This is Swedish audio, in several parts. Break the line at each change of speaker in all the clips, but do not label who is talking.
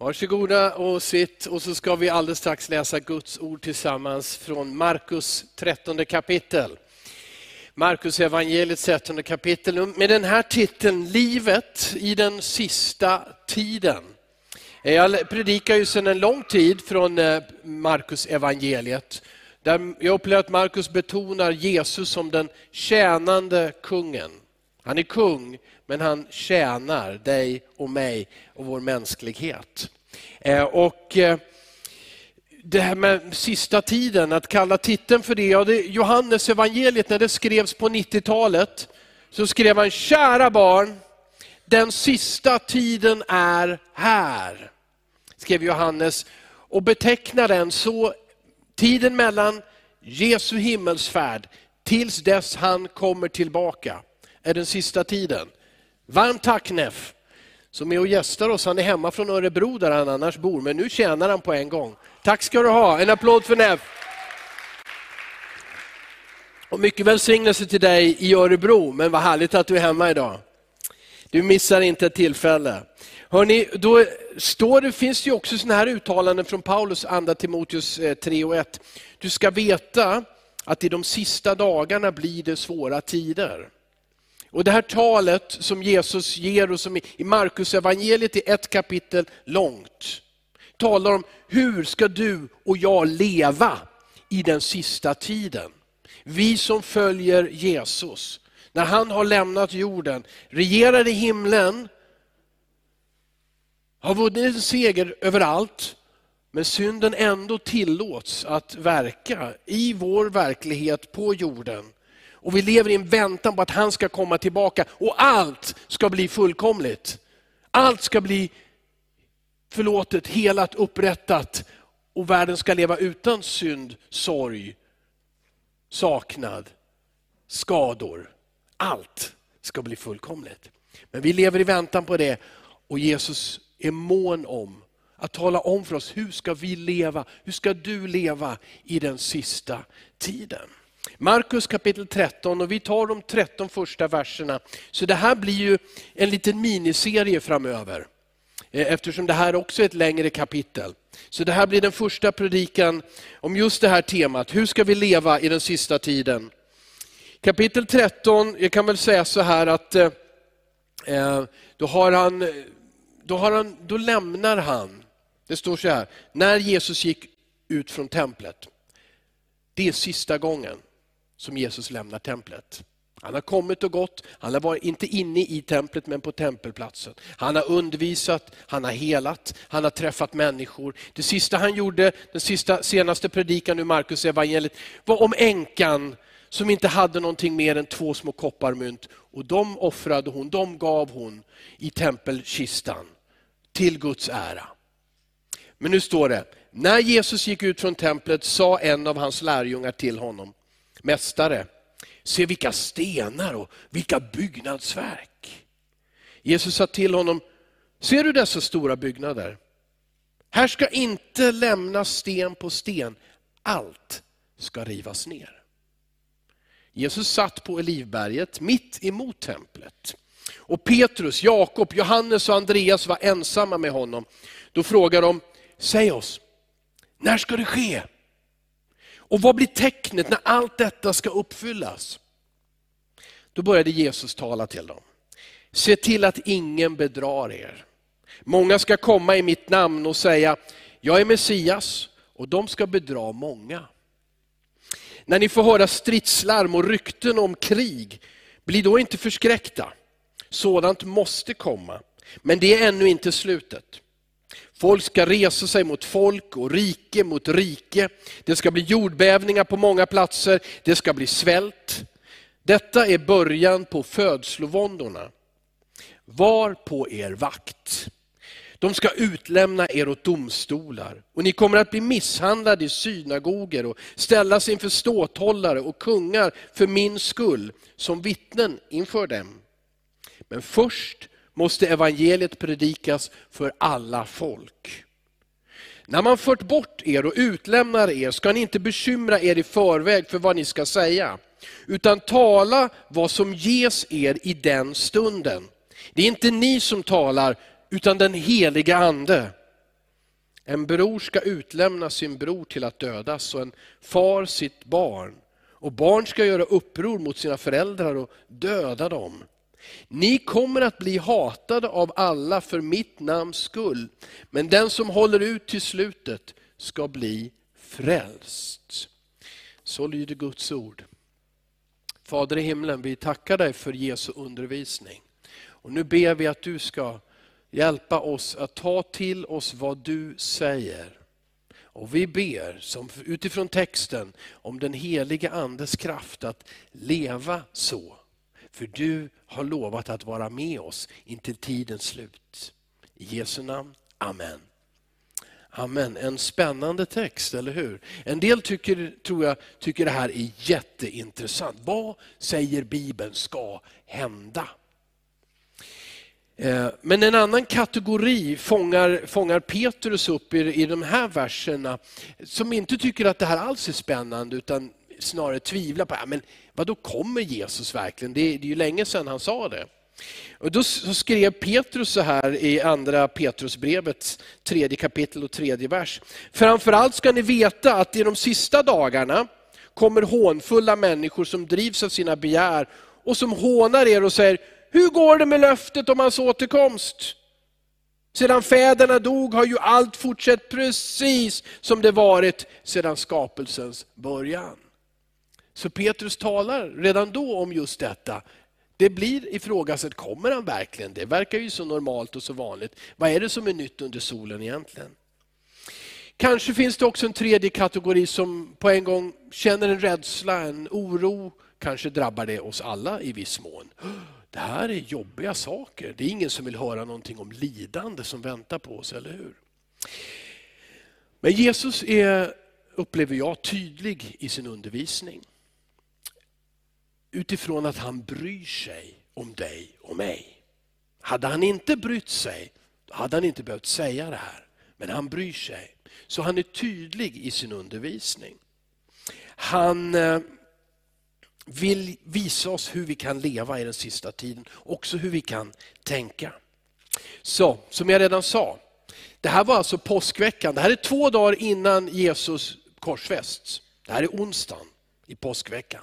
Varsågoda och sitt och så ska vi alldeles strax läsa Guds ord tillsammans från Markus 13 kapitel. Markus evangeliet 13 kapitel med den här titeln Livet i den sista tiden. Jag predikar ju sedan en lång tid från eh, Markus evangeliet. Där jag upplever att Markus betonar Jesus som den tjänande kungen. Han är kung, men han tjänar dig och mig och vår mänsklighet. Eh, och eh, det här med sista tiden, att kalla titeln för det, ja, det Johannes evangeliet när det skrevs på 90-talet, så skrev han, kära barn, den sista tiden är här. Skrev Johannes och betecknar den så, tiden mellan Jesu himmelsfärd tills dess han kommer tillbaka, är den sista tiden. Varmt tack Neff, som är och gästar oss. Han är hemma från Örebro där han annars bor, men nu tjänar han på en gång. Tack ska du ha, en applåd för Neff. Och mycket välsignelse till dig i Örebro, men vad härligt att du är hemma idag. Du missar inte ett tillfälle. Hörrni, då står det, finns det ju också sådana här uttalanden från Paulus, andra Timoteus eh, 3 och 1. Du ska veta att i de sista dagarna blir det svåra tider. Och Det här talet som Jesus ger och som i Markus evangeliet är ett kapitel långt, talar om hur ska du och jag leva i den sista tiden. Vi som följer Jesus, när han har lämnat jorden, regerar i himlen, har vunnit en seger överallt, men synden ändå tillåts att verka i vår verklighet på jorden. Och vi lever i en väntan på att han ska komma tillbaka och allt ska bli fullkomligt. Allt ska bli förlåtet, helat, upprättat och världen ska leva utan synd, sorg, saknad, skador. Allt ska bli fullkomligt. Men vi lever i väntan på det och Jesus är mån om att tala om för oss hur ska vi leva, hur ska du leva i den sista tiden. Markus kapitel 13 och vi tar de 13 första verserna. Så det här blir ju en liten miniserie framöver. Eh, eftersom det här också är ett längre kapitel. Så det här blir den första predikan om just det här temat. Hur ska vi leva i den sista tiden? Kapitel 13, jag kan väl säga så här att eh, eh, då, har han, då, har han, då lämnar han, det står så här, när Jesus gick ut från templet. Det är sista gången som Jesus lämnar templet. Han har kommit och gått, han har varit inte inne i templet men på tempelplatsen. Han har undervisat, han har helat, han har träffat människor. Det sista han gjorde, den sista, senaste predikan ur Markus evangeliet var om änkan som inte hade någonting mer än två små kopparmynt. Och de offrade hon, de gav hon i tempelkistan till Guds ära. Men nu står det, när Jesus gick ut från templet sa en av hans lärjungar till honom, Mästare, se vilka stenar och vilka byggnadsverk. Jesus sa till honom, ser du dessa stora byggnader? Här ska inte lämnas sten på sten, allt ska rivas ner. Jesus satt på Olivberget mitt emot templet. Och Petrus, Jakob, Johannes och Andreas var ensamma med honom. Då frågade de, säg oss, när ska det ske? Och vad blir tecknet när allt detta ska uppfyllas? Då började Jesus tala till dem. Se till att ingen bedrar er. Många ska komma i mitt namn och säga, jag är Messias, och de ska bedra många. När ni får höra stridslarm och rykten om krig, bli då inte förskräckta. Sådant måste komma, men det är ännu inte slutet. Folk ska resa sig mot folk och rike mot rike. Det ska bli jordbävningar på många platser, det ska bli svält. Detta är början på födslovåndorna. Var på er vakt. De ska utlämna er åt domstolar och ni kommer att bli misshandlade i synagoger och ställas inför ståthållare och kungar för min skull som vittnen inför dem. Men först måste evangeliet predikas för alla folk. När man fört bort er och utlämnar er ska ni inte bekymra er i förväg för vad ni ska säga, utan tala vad som ges er i den stunden. Det är inte ni som talar, utan den heliga ande. En bror ska utlämna sin bror till att dödas och en far sitt barn. Och barn ska göra uppror mot sina föräldrar och döda dem. Ni kommer att bli hatade av alla för mitt namns skull, men den som håller ut till slutet ska bli frälst. Så lyder Guds ord. Fader i himlen, vi tackar dig för Jesu undervisning. Och nu ber vi att du ska hjälpa oss att ta till oss vad du säger. Och vi ber som utifrån texten om den heliga Andes kraft att leva så. För du har lovat att vara med oss intill tidens slut. I Jesu namn, Amen. Amen. En spännande text, eller hur? En del tycker, tror jag tycker det här är jätteintressant. Vad säger Bibeln ska hända? Eh, men en annan kategori fångar, fångar Petrus upp i, i de här verserna, som inte tycker att det här alls är spännande, utan snarare tvivlar på, ja, men vad då kommer Jesus verkligen? Det, det är ju länge sedan han sa det. Och då skrev Petrus så här i andra Petrusbrevets tredje kapitel och tredje vers. Framförallt ska ni veta att i de sista dagarna kommer hånfulla människor som drivs av sina begär och som hånar er och säger, hur går det med löftet om hans återkomst? Sedan fäderna dog har ju allt fortsatt precis som det varit sedan skapelsens början. Så Petrus talar redan då om just detta. Det blir ifrågasatt, kommer han verkligen? Det verkar ju så normalt och så vanligt. Vad är det som är nytt under solen egentligen? Kanske finns det också en tredje kategori som på en gång känner en rädsla, en oro. Kanske drabbar det oss alla i viss mån. Det här är jobbiga saker. Det är ingen som vill höra någonting om lidande som väntar på oss, eller hur? Men Jesus är, upplever jag, tydlig i sin undervisning utifrån att han bryr sig om dig och mig. Hade han inte brytt sig, då hade han inte behövt säga det här. Men han bryr sig. Så han är tydlig i sin undervisning. Han eh, vill visa oss hur vi kan leva i den sista tiden, också hur vi kan tänka. Så, som jag redan sa, det här var alltså påskveckan. Det här är två dagar innan Jesus korsfästs. Det här är onsdagen i påskveckan.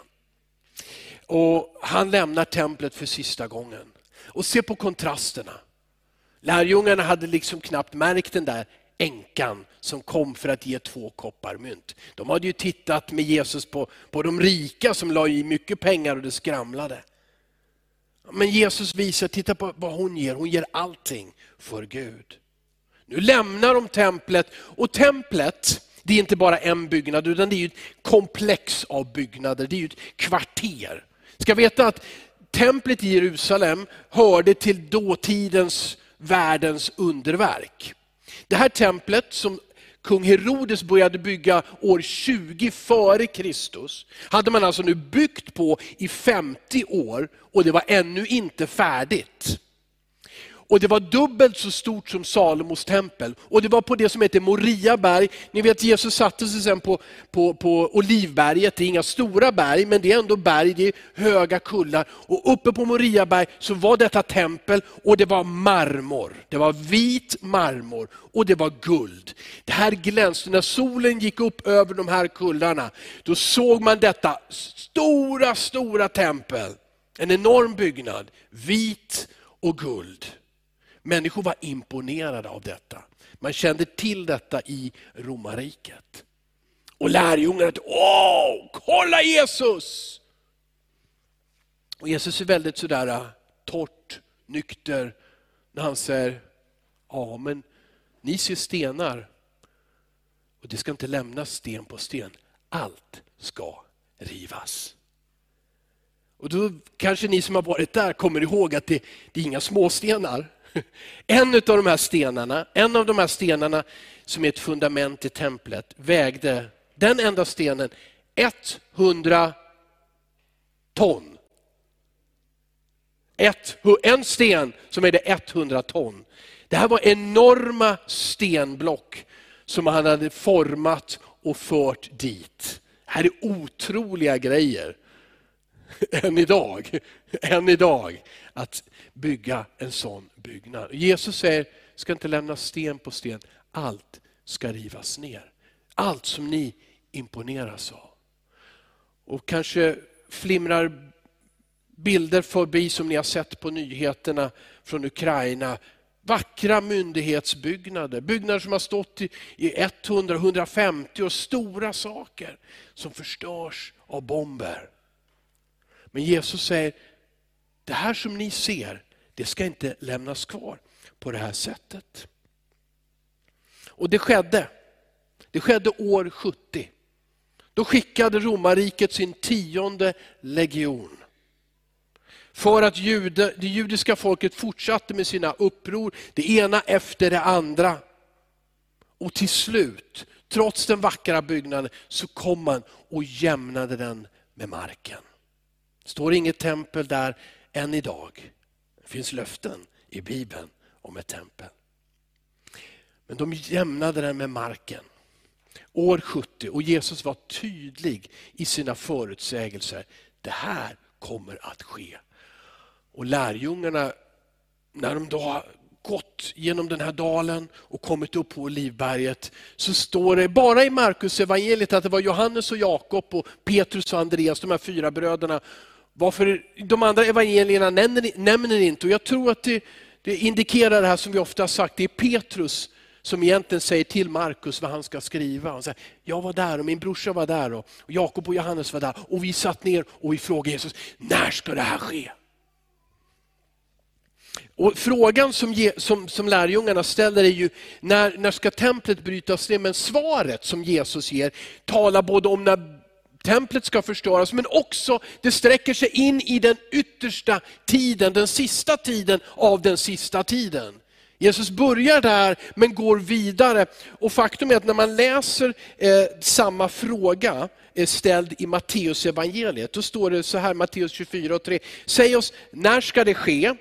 Och han lämnar templet för sista gången. Och se på kontrasterna. Lärjungarna hade liksom knappt märkt den där änkan som kom för att ge två koppar mynt. De hade ju tittat med Jesus på, på de rika som la i mycket pengar och det skramlade. Men Jesus visar, titta på vad hon ger, hon ger allting för Gud. Nu lämnar de templet och templet, det är inte bara en byggnad utan det är ett komplex av byggnader, det är ett kvarter. Ska veta att templet i Jerusalem hörde till dåtidens världens underverk. Det här templet som kung Herodes började bygga år 20 före Kristus, hade man alltså nu byggt på i 50 år och det var ännu inte färdigt. Och det var dubbelt så stort som Salomos tempel. Och det var på det som heter Moriaberg. Ni vet Jesus satte sig sen på, på, på Olivberget, det är inga stora berg, men det är ändå berg, det är höga kullar. Och uppe på Moriaberg så var detta tempel och det var marmor. Det var vit marmor och det var guld. Det här glänste, när solen gick upp över de här kullarna, då såg man detta stora, stora tempel. En enorm byggnad, vit och guld. Människor var imponerade av detta. Man kände till detta i romarriket. Och lärjungarna, åh, kolla Jesus! Och Jesus är väldigt sådär äh, torrt, nykter, när han säger, ja men ni ser stenar och det ska inte lämnas sten på sten. Allt ska rivas. Och då kanske ni som har varit där kommer ihåg att det, det är inga småstenar. En av de här stenarna, en av de här stenarna som är ett fundament i templet vägde, den enda stenen, 100 ton. Ett, en sten som vägde 100 ton. Det här var enorma stenblock som han hade format och fört dit. Det här är otroliga grejer. Än idag. Än idag. Att bygga en sån byggnad. Jesus säger, ska inte lämna sten på sten, allt ska rivas ner. Allt som ni imponeras av. Och kanske flimrar bilder förbi som ni har sett på nyheterna från Ukraina. Vackra myndighetsbyggnader, byggnader som har stått i 100-150 år, stora saker som förstörs av bomber. Men Jesus säger, det här som ni ser, det ska inte lämnas kvar på det här sättet. Och det skedde. Det skedde år 70. Då skickade romarriket sin tionde legion. För att jude, det judiska folket fortsatte med sina uppror, det ena efter det andra. Och till slut, trots den vackra byggnaden, så kom man och jämnade den med marken. Det står inget tempel där än idag. Det finns löften i Bibeln om ett tempel. Men de jämnade den med marken. År 70 och Jesus var tydlig i sina förutsägelser. Det här kommer att ske. Och lärjungarna, när de då har gått genom den här dalen och kommit upp på Olivberget, så står det bara i Markus evangeliet att det var Johannes och Jakob och Petrus och Andreas, de här fyra bröderna. Varför de andra evangelierna nämner, nämner inte, och jag tror att det, det indikerar det här som vi ofta har sagt, det är Petrus som egentligen säger till Markus vad han ska skriva. Han säger, jag var där och min brorsa var där och Jakob och Johannes var där och vi satt ner och vi frågade Jesus, när ska det här ske? Och Frågan som, som, som lärjungarna ställer är ju, när, när ska templet brytas ner? Men svaret som Jesus ger talar både om när templet ska förstöras, men också det sträcker sig in i den yttersta tiden, den sista tiden av den sista tiden. Jesus börjar där men går vidare. Och Faktum är att när man läser eh, samma fråga eh, ställd i Matteus evangeliet, då står det så här, Matteus 24 och 3. Säg oss, när ska det ske?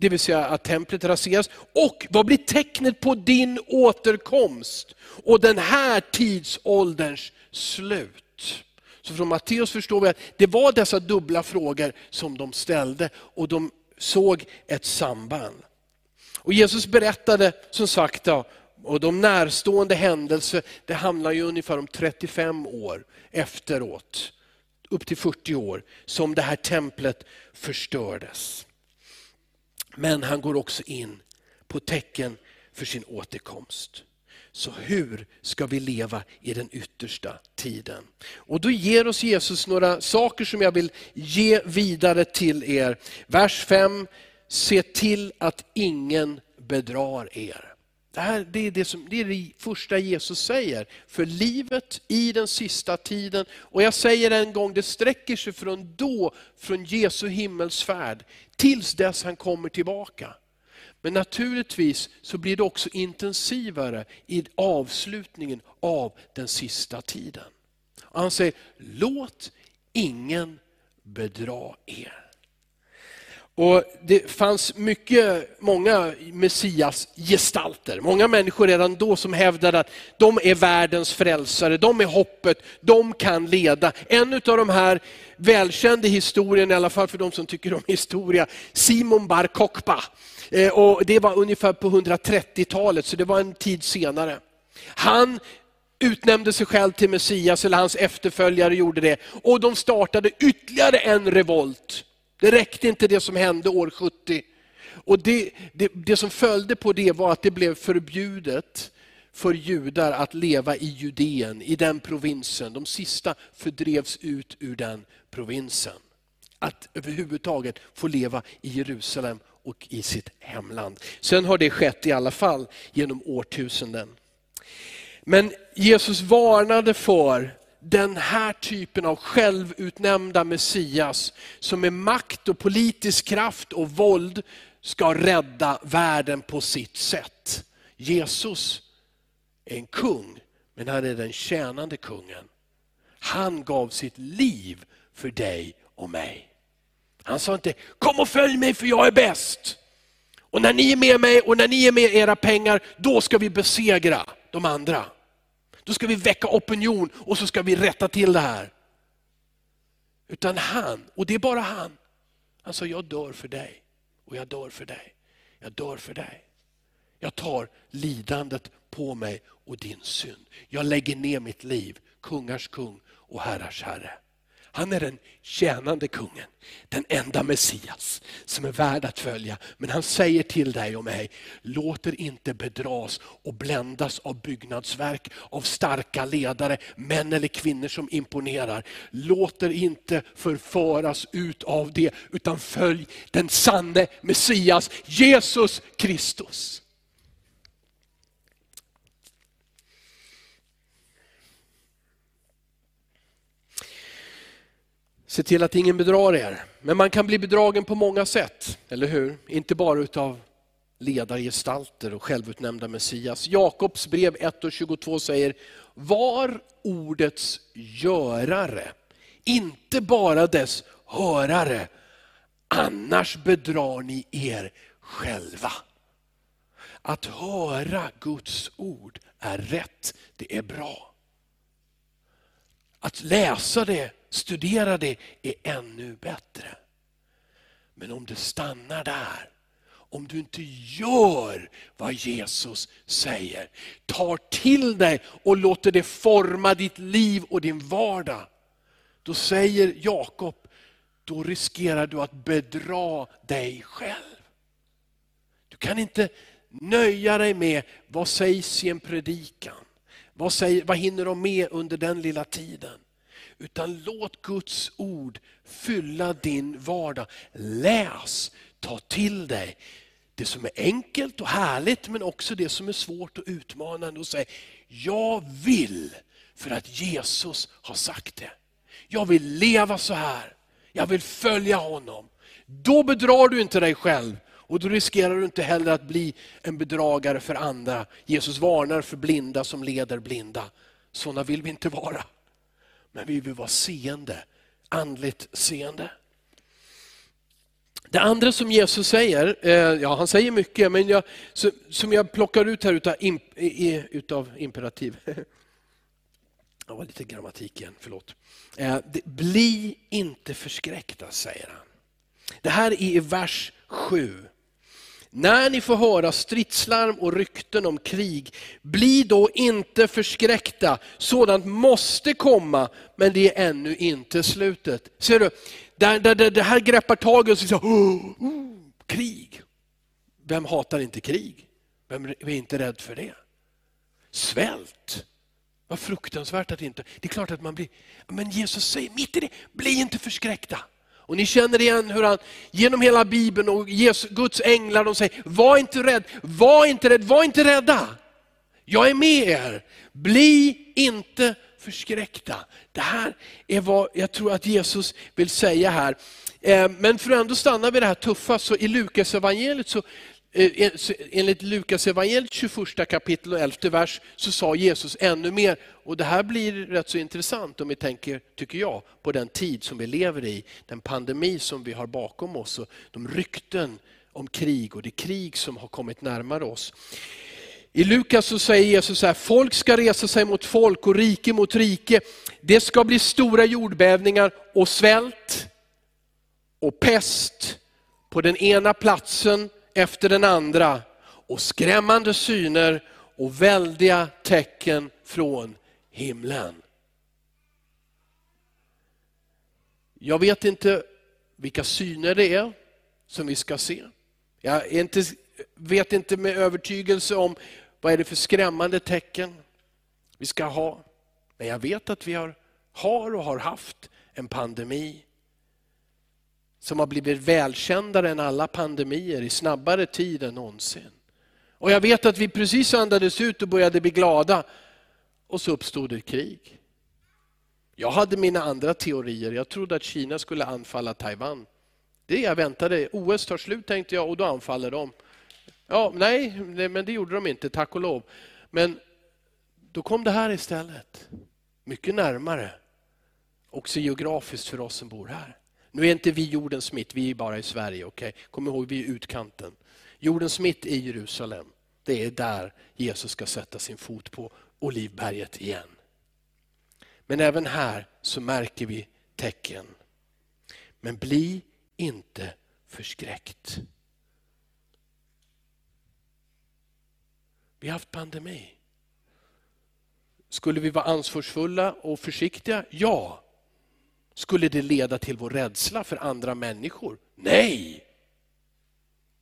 Det vill säga att templet raseras. Och vad blir tecknet på din återkomst och den här tidsålderns slut? Så från Matteus förstår vi att det var dessa dubbla frågor som de ställde och de såg ett samband. Och Jesus berättade som sagt, och de närstående händelser, det handlar ju ungefär om 35 år efteråt, upp till 40 år, som det här templet förstördes. Men han går också in på tecken för sin återkomst. Så hur ska vi leva i den yttersta tiden? Och då ger oss Jesus några saker som jag vill ge vidare till er. Vers 5, se till att ingen bedrar er. Det, här, det, är det, som, det är det första Jesus säger för livet i den sista tiden. Och jag säger en gång, det sträcker sig från då, från Jesu himmelsfärd, tills dess han kommer tillbaka. Men naturligtvis så blir det också intensivare i avslutningen av den sista tiden. Han säger, låt ingen bedra er. Och Det fanns mycket, många Messias-gestalter, många människor redan då som hävdade att de är världens frälsare, de är hoppet, de kan leda. En av de här välkända historien, i alla fall för de som tycker om historia, Simon Bar Kokhba. Eh, och det var ungefär på 130-talet, så det var en tid senare. Han utnämnde sig själv till Messias, eller hans efterföljare gjorde det. Och de startade ytterligare en revolt det räckte inte det som hände år 70. Och det, det, det som följde på det var att det blev förbjudet för judar att leva i Judeen, i den provinsen. De sista fördrevs ut ur den provinsen. Att överhuvudtaget få leva i Jerusalem och i sitt hemland. Sen har det skett i alla fall genom årtusenden. Men Jesus varnade för den här typen av självutnämnda Messias som med makt och politisk kraft och våld ska rädda världen på sitt sätt. Jesus är en kung, men han är den tjänande kungen. Han gav sitt liv för dig och mig. Han sa inte, kom och följ mig för jag är bäst. Och när ni är med mig och när ni är med era pengar, då ska vi besegra de andra. Då ska vi väcka opinion och så ska vi rätta till det här. Utan han, och det är bara han, han sa jag dör för dig och jag dör för dig. Jag dör för dig. Jag tar lidandet på mig och din synd. Jag lägger ner mitt liv, kungars kung och herrars herre. Han är den tjänande kungen, den enda Messias som är värd att följa. Men han säger till dig och mig, låt er inte bedras och bländas av byggnadsverk, av starka ledare, män eller kvinnor som imponerar. Låt er inte förföras ut av det, utan följ den sanne Messias, Jesus Kristus. Se till att ingen bedrar er. Men man kan bli bedragen på många sätt, eller hur? Inte bara utav ledargestalter och självutnämnda Messias. Jakobs brev 1 och 22 säger, var ordets görare, inte bara dess hörare, annars bedrar ni er själva. Att höra Guds ord är rätt, det är bra. Att läsa det studera det är ännu bättre. Men om det stannar där, om du inte gör vad Jesus säger, tar till dig och låter det forma ditt liv och din vardag. Då säger Jakob, då riskerar du att bedra dig själv. Du kan inte nöja dig med vad sägs i en predikan. Vad, säger, vad hinner de med under den lilla tiden? Utan låt Guds ord fylla din vardag. Läs, ta till dig det som är enkelt och härligt men också det som är svårt och utmanande. Och säg, jag vill för att Jesus har sagt det. Jag vill leva så här. Jag vill följa honom. Då bedrar du inte dig själv. Och då riskerar du inte heller att bli en bedragare för andra. Jesus varnar för blinda som leder blinda. Sådana vill vi inte vara. Men vi vill vara seende, andligt seende. Det andra som Jesus säger, eh, ja han säger mycket, men jag, som jag plockar ut här utav, utav imperativ. Det var lite grammatik igen, förlåt. Eh, bli inte förskräckta, säger han. Det här är i vers 7. När ni får höra stridslarm och rykten om krig, bli då inte förskräckta. Sådant måste komma, men det är ännu inte slutet. Ser du, där, där, där det här greppar tag i oss. oh, oh, krig. Vem hatar inte krig? Vem är inte rädd för det? Svält. Vad fruktansvärt att inte... Det är klart att man blir... Men Jesus säger mitt i det, bli inte förskräckta. Och ni känner igen hur han genom hela Bibeln och Jesus, Guds änglar, de säger, var inte rädd, var inte rädd, var inte rädda. Jag är med er. Bli inte förskräckta. Det här är vad jag tror att Jesus vill säga här. Eh, men för att ändå stanna vid det här tuffa, så i Lukas evangeliet så Eh, enligt Lukas evangeliet 21 kapitel och 11 vers så sa Jesus ännu mer. Och det här blir rätt så intressant om vi tänker, tycker jag, på den tid som vi lever i. Den pandemi som vi har bakom oss och de rykten om krig och det krig som har kommit närmare oss. I Lukas så säger Jesus så här, folk ska resa sig mot folk och rike mot rike. Det ska bli stora jordbävningar och svält och pest på den ena platsen efter den andra och skrämmande syner och väldiga tecken från himlen. Jag vet inte vilka syner det är som vi ska se. Jag inte, vet inte med övertygelse om vad är det för skrämmande tecken vi ska ha. Men jag vet att vi har, har och har haft en pandemi som har blivit välkändare än alla pandemier i snabbare tid än någonsin. Och jag vet att vi precis andades ut och började bli glada och så uppstod ett krig. Jag hade mina andra teorier. Jag trodde att Kina skulle anfalla Taiwan. Det jag väntade. OS tar slut tänkte jag och då anfaller de. Ja, nej, men det gjorde de inte, tack och lov. Men då kom det här istället. Mycket närmare. Också geografiskt för oss som bor här. Nu är inte vi jordens mitt, vi är bara i Sverige. Okay? Kom ihåg, vi är utkanten. Jordens mitt är Jerusalem. Det är där Jesus ska sätta sin fot på Olivberget igen. Men även här så märker vi tecken. Men bli inte förskräckt. Vi har haft pandemi. Skulle vi vara ansvarsfulla och försiktiga? Ja. Skulle det leda till vår rädsla för andra människor? Nej!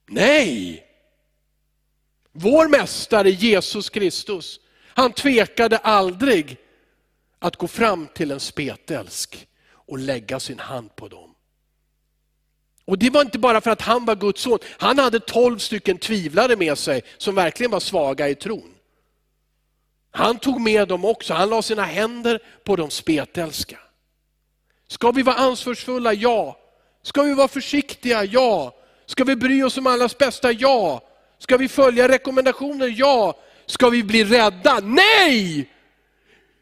Nej! Vår mästare Jesus Kristus, han tvekade aldrig att gå fram till en spetälsk och lägga sin hand på dem. Och Det var inte bara för att han var Guds son, han hade tolv stycken tvivlare med sig som verkligen var svaga i tron. Han tog med dem också, han la sina händer på de spetälska. Ska vi vara ansvarsfulla? Ja. Ska vi vara försiktiga? Ja. Ska vi bry oss om allas bästa? Ja. Ska vi följa rekommendationer? Ja. Ska vi bli rädda? Nej!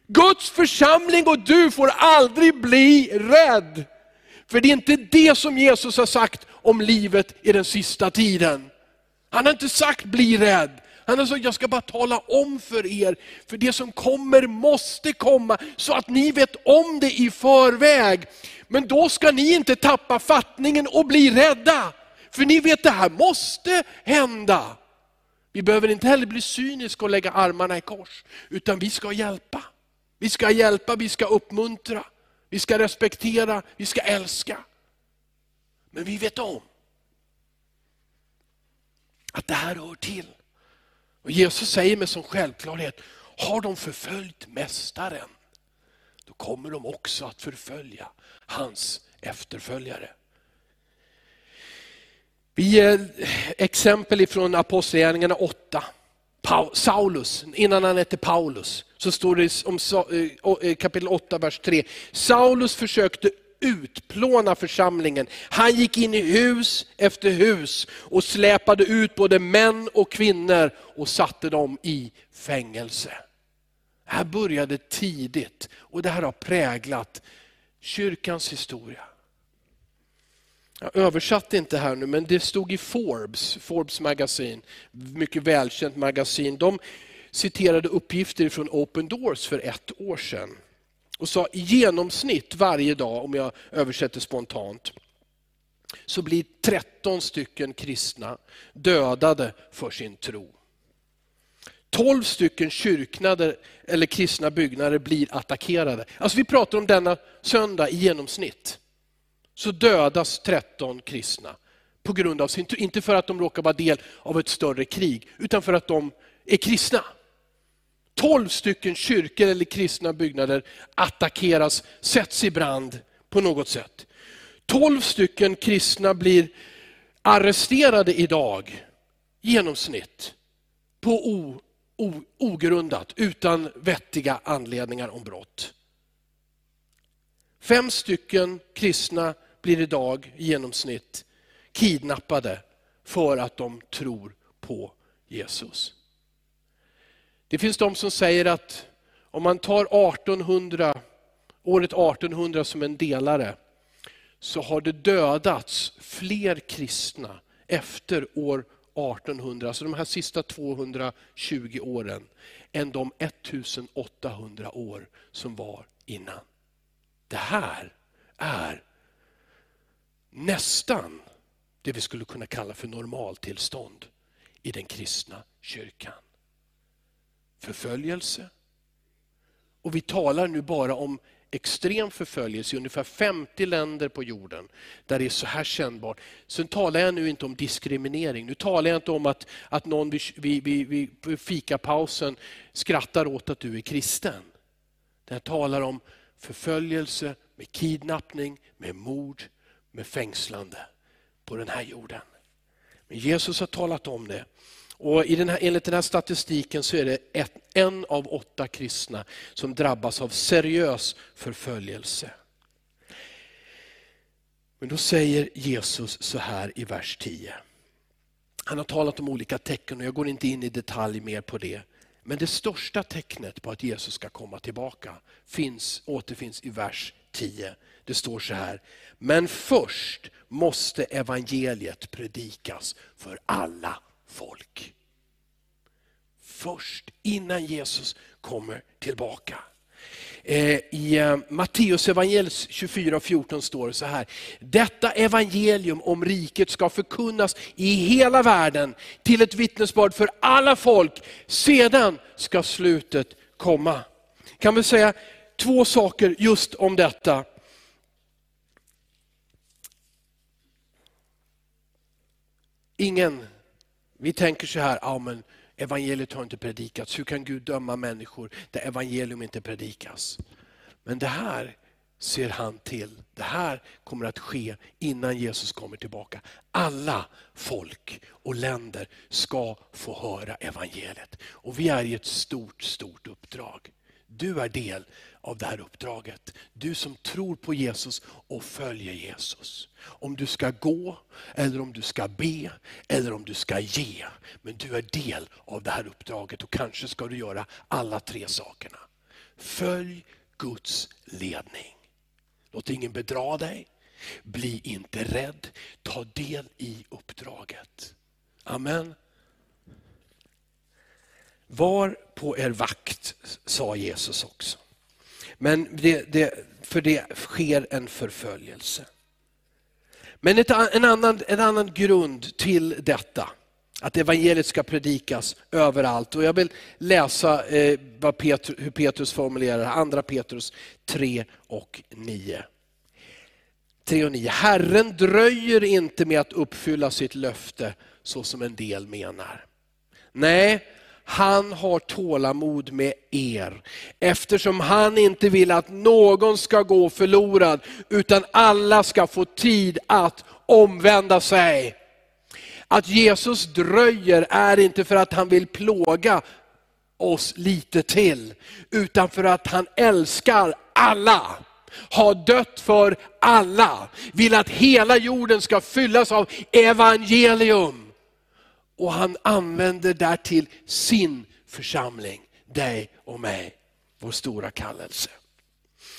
Guds församling och du får aldrig bli rädd. För det är inte det som Jesus har sagt om livet i den sista tiden. Han har inte sagt bli rädd. Han sa, jag ska bara tala om för er, för det som kommer måste komma, så att ni vet om det i förväg. Men då ska ni inte tappa fattningen och bli rädda. För ni vet det här måste hända. Vi behöver inte heller bli cyniska och lägga armarna i kors, utan vi ska hjälpa. Vi ska hjälpa, vi ska uppmuntra, vi ska respektera, vi ska älska. Men vi vet om att det här hör till. Och Jesus säger med som självklarhet, har de förföljt mästaren, då kommer de också att förfölja hans efterföljare. Vi ger exempel ifrån Apostlagärningarna 8. Saulus, innan han hette Paulus, så står det om eh, eh, kapitel 8, vers 3. Saulus försökte utplåna församlingen. Han gick in i hus efter hus och släpade ut både män och kvinnor och satte dem i fängelse. Det här började tidigt och det här har präglat kyrkans historia. Jag översatte inte här nu, men det stod i Forbes, Forbes magasin, mycket välkänt magasin. De citerade uppgifter från Open Doors för ett år sedan och sa i genomsnitt varje dag, om jag översätter spontant, så blir 13 stycken kristna dödade för sin tro. 12 stycken kyrknader eller kristna byggnader blir attackerade. Alltså vi pratar om denna söndag i genomsnitt. Så dödas 13 kristna på grund av sin tro. Inte för att de råkar vara del av ett större krig, utan för att de är kristna. 12 stycken kyrkor eller kristna byggnader attackeras, sätts i brand på något sätt. 12 stycken kristna blir arresterade idag, genomsnitt, på o, o, ogrundat, utan vettiga anledningar om brott. Fem stycken kristna blir idag i genomsnitt kidnappade för att de tror på Jesus. Det finns de som säger att om man tar 1800, året 1800 som en delare, så har det dödats fler kristna efter år 1800, alltså de här sista 220 åren, än de 1800 år som var innan. Det här är nästan det vi skulle kunna kalla för normaltillstånd i den kristna kyrkan förföljelse. Och vi talar nu bara om extrem förföljelse i ungefär 50 länder på jorden, där det är så här kännbart. Sen talar jag nu inte om diskriminering. Nu talar jag inte om att, att någon vid, vid, vid, vid fikapausen skrattar åt att du är kristen. Jag talar om förföljelse med kidnappning, med mord, med fängslande på den här jorden. Men Jesus har talat om det. Och i den här, enligt den här statistiken så är det ett, en av åtta kristna som drabbas av seriös förföljelse. Men då säger Jesus så här i vers 10. Han har talat om olika tecken och jag går inte in i detalj mer på det. Men det största tecknet på att Jesus ska komma tillbaka finns, återfinns i vers 10. Det står så här, men först måste evangeliet predikas för alla folk. Först innan Jesus kommer tillbaka. Eh, I eh, Matteus evangelis 24 och 14 står det så här. Detta evangelium om riket ska förkunnas i hela världen till ett vittnesbörd för alla folk. Sedan ska slutet komma. Kan vi säga två saker just om detta. Ingen, vi tänker så här, ja, men evangeliet har inte predikats. Hur kan Gud döma människor där evangelium inte predikas? Men det här ser han till. Det här kommer att ske innan Jesus kommer tillbaka. Alla folk och länder ska få höra evangeliet. Och vi är i ett stort, stort uppdrag. Du är del av det här uppdraget. Du som tror på Jesus och följer Jesus. Om du ska gå, eller om du ska be, eller om du ska ge. Men du är del av det här uppdraget och kanske ska du göra alla tre sakerna. Följ Guds ledning. Låt ingen bedra dig. Bli inte rädd. Ta del i uppdraget. Amen. Var på er vakt, sa Jesus också. Men det, det, för det sker en förföljelse. Men ett, en, annan, en annan grund till detta, att evangeliet ska predikas överallt. Och jag vill läsa eh, vad hur Petrus formulerar andra Petrus 3 och 9. 3 och 9. Herren dröjer inte med att uppfylla sitt löfte så som en del menar. Nej, han har tålamod med er, eftersom han inte vill att någon ska gå förlorad, utan alla ska få tid att omvända sig. Att Jesus dröjer är inte för att han vill plåga oss lite till, utan för att han älskar alla har dött för alla, vill att hela jorden ska fyllas av evangelium. Och han använder därtill sin församling, dig och mig, vår stora kallelse.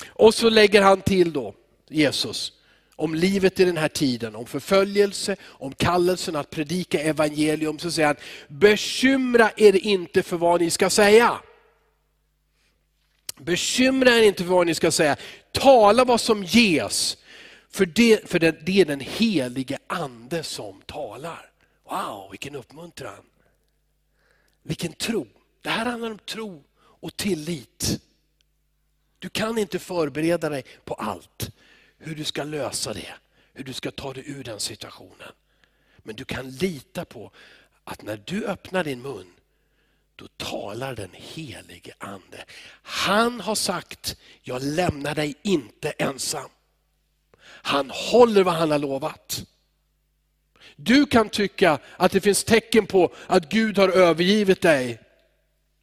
Och så lägger han till då, Jesus, om livet i den här tiden, om förföljelse, om kallelsen att predika evangelium, så säger han, bekymra er inte för vad ni ska säga. Bekymra er inte för vad ni ska säga, tala vad som ges, för det, för det, det är den helige ande som talar. Wow, vilken uppmuntran. Vilken tro. Det här handlar om tro och tillit. Du kan inte förbereda dig på allt. Hur du ska lösa det, hur du ska ta dig ur den situationen. Men du kan lita på att när du öppnar din mun, då talar den helige ande. Han har sagt, jag lämnar dig inte ensam. Han håller vad han har lovat. Du kan tycka att det finns tecken på att Gud har övergivit dig.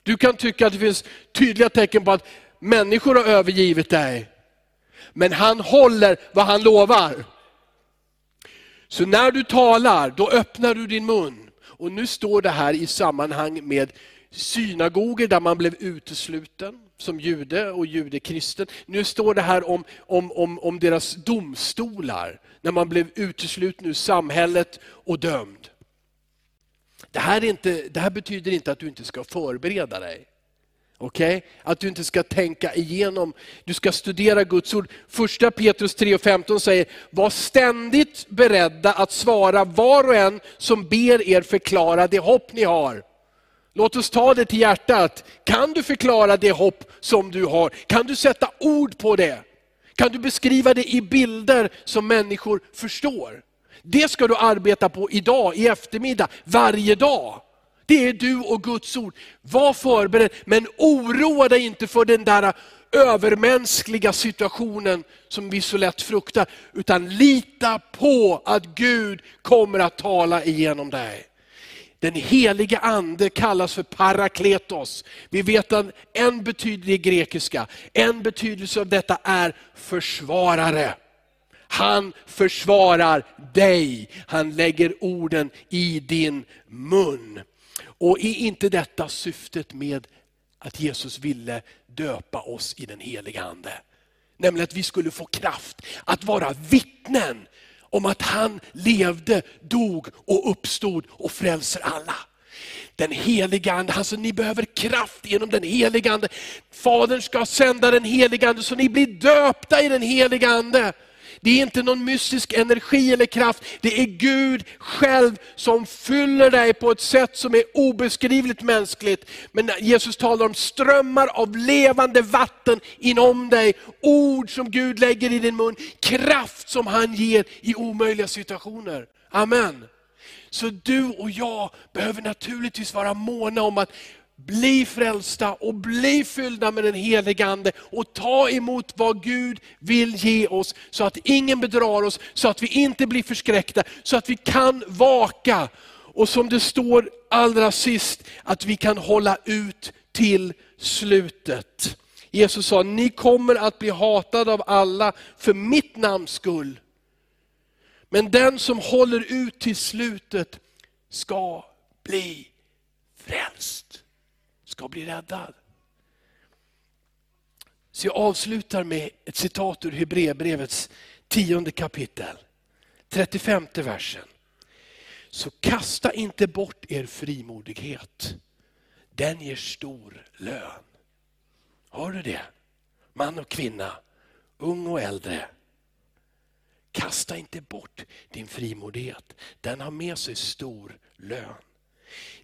Du kan tycka att det finns tydliga tecken på att människor har övergivit dig. Men han håller vad han lovar. Så när du talar, då öppnar du din mun. Och nu står det här i sammanhang med synagoger där man blev utesluten som jude och judekristen. Nu står det här om, om, om, om deras domstolar, när man blev utesluten ur samhället och dömd. Det här, inte, det här betyder inte att du inte ska förbereda dig. Okay? Att du inte ska tänka igenom, du ska studera Guds ord. Första Petrus 3.15 säger, var ständigt beredda att svara var och en som ber er förklara det hopp ni har. Låt oss ta det till hjärtat. Kan du förklara det hopp som du har? Kan du sätta ord på det? Kan du beskriva det i bilder som människor förstår? Det ska du arbeta på idag, i eftermiddag, varje dag. Det är du och Guds ord. Var förberedd, men oroa dig inte för den där övermänskliga situationen som vi så lätt fruktar, utan lita på att Gud kommer att tala igenom dig. Den helige ande kallas för parakletos. Vi vet att en betydelse i grekiska, en betydelse av detta är försvarare. Han försvarar dig, han lägger orden i din mun. Och är inte detta syftet med att Jesus ville döpa oss i den heliga Ande? Nämligen att vi skulle få kraft att vara vittnen om att han levde, dog och uppstod och frälser alla. den heliga Ande. Alltså ni behöver kraft genom den heliga Ande. Fadern ska sända den heliga Ande så ni blir döpta i den heliga Ande. Det är inte någon mystisk energi eller kraft, det är Gud själv som fyller dig på ett sätt som är obeskrivligt mänskligt. Men Jesus talar om strömmar av levande vatten inom dig, ord som Gud lägger i din mun, kraft som han ger i omöjliga situationer. Amen. Så du och jag behöver naturligtvis vara måna om att bli frälsta och bli fyllda med den helige Ande och ta emot vad Gud vill ge oss, så att ingen bedrar oss, så att vi inte blir förskräckta, så att vi kan vaka. Och som det står allra sist, att vi kan hålla ut till slutet. Jesus sa, ni kommer att bli hatade av alla för mitt namns skull. Men den som håller ut till slutet ska bli frälst ska bli räddad. Så jag avslutar med ett citat ur Hebreerbrevets tionde kapitel, 35 versen. Så kasta inte bort er frimodighet, den ger stor lön. Har du det? Man och kvinna, ung och äldre. Kasta inte bort din frimodighet, den har med sig stor lön.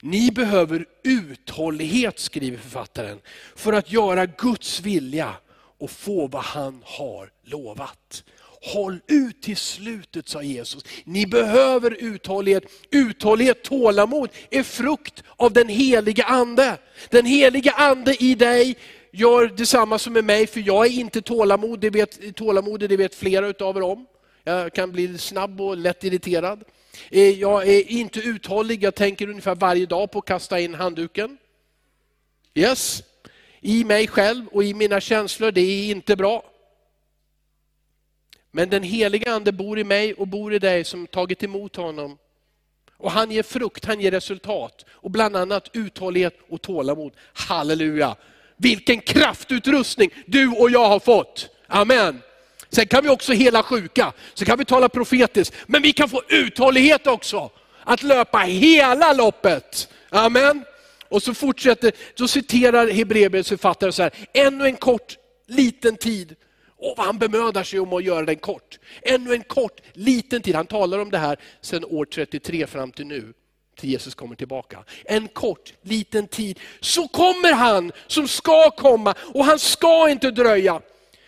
Ni behöver uthållighet, skriver författaren, för att göra Guds vilja och få vad han har lovat. Håll ut till slutet, sa Jesus. Ni behöver uthållighet. Uthållighet, tålamod är frukt av den heliga Ande. Den heliga Ande i dig gör detsamma som med mig, för jag är inte tålamod, det vet, det vet flera utav er om. Jag kan bli snabb och lätt irriterad. Eh, jag är inte uthållig, jag tänker ungefär varje dag på att kasta in handduken. Yes, i mig själv och i mina känslor, det är inte bra. Men den heliga ande bor i mig och bor i dig som tagit emot honom. Och han ger frukt, han ger resultat. Och bland annat uthållighet och tålamod. Halleluja! Vilken kraftutrustning du och jag har fått. Amen. Sen kan vi också hela sjuka, så kan vi tala profetiskt. Men vi kan få uthållighet också. Att löpa hela loppet. Amen. Och så fortsätter, då citerar Hebreerbrevets författare så här, ännu en kort liten tid. Och vad han bemödar sig om att göra den kort. Ännu en kort liten tid. Han talar om det här sedan år 33 fram till nu till Jesus kommer tillbaka. En kort, liten tid. Så kommer han som ska komma och han ska inte dröja.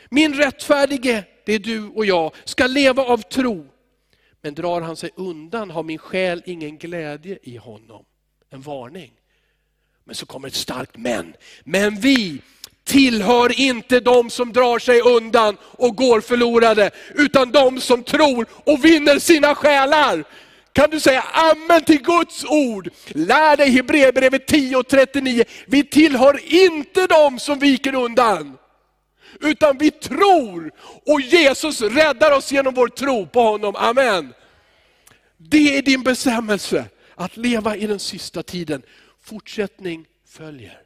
Min rättfärdige, det är du och jag, ska leva av tro. Men drar han sig undan har min själ ingen glädje i honom. En varning. Men så kommer ett starkt men. Men vi tillhör inte de som drar sig undan och går förlorade, utan de som tror och vinner sina själar. Kan du säga amen till Guds ord? Lär dig Hebreerbrevet 10.39. Vi tillhör inte de som viker undan. Utan vi tror och Jesus räddar oss genom vår tro på honom. Amen. Det är din bestämmelse, att leva i den sista tiden. Fortsättning följer.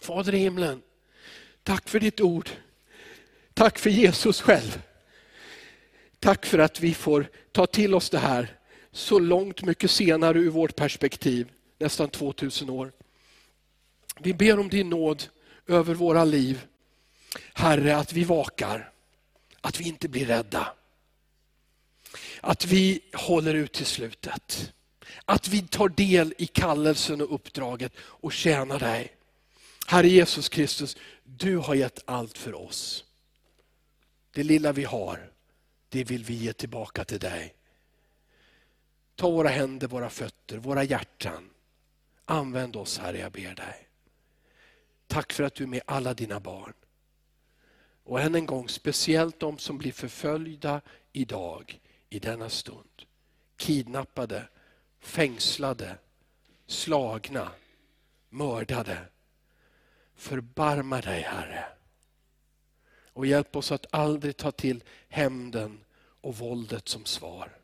Fader i himlen, tack för ditt ord. Tack för Jesus själv. Tack för att vi får ta till oss det här så långt mycket senare ur vårt perspektiv, nästan 2000 år. Vi ber om din nåd över våra liv. Herre, att vi vakar, att vi inte blir rädda. Att vi håller ut till slutet. Att vi tar del i kallelsen och uppdraget och tjänar dig. Herre Jesus Kristus, du har gett allt för oss. Det lilla vi har, det vill vi ge tillbaka till dig. Ta våra händer, våra fötter, våra hjärtan. Använd oss Herre, jag ber dig. Tack för att du är med alla dina barn. Och än en gång, speciellt de som blir förföljda idag, i denna stund. Kidnappade, fängslade, slagna, mördade. Förbarma dig Herre. Och hjälp oss att aldrig ta till hämnden och våldet som svar.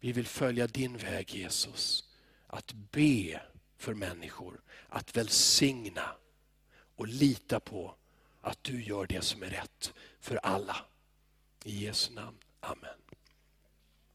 Vi vill följa din väg Jesus. Att be för människor att välsigna och lita på att du gör det som är rätt för alla. I Jesu namn. Amen.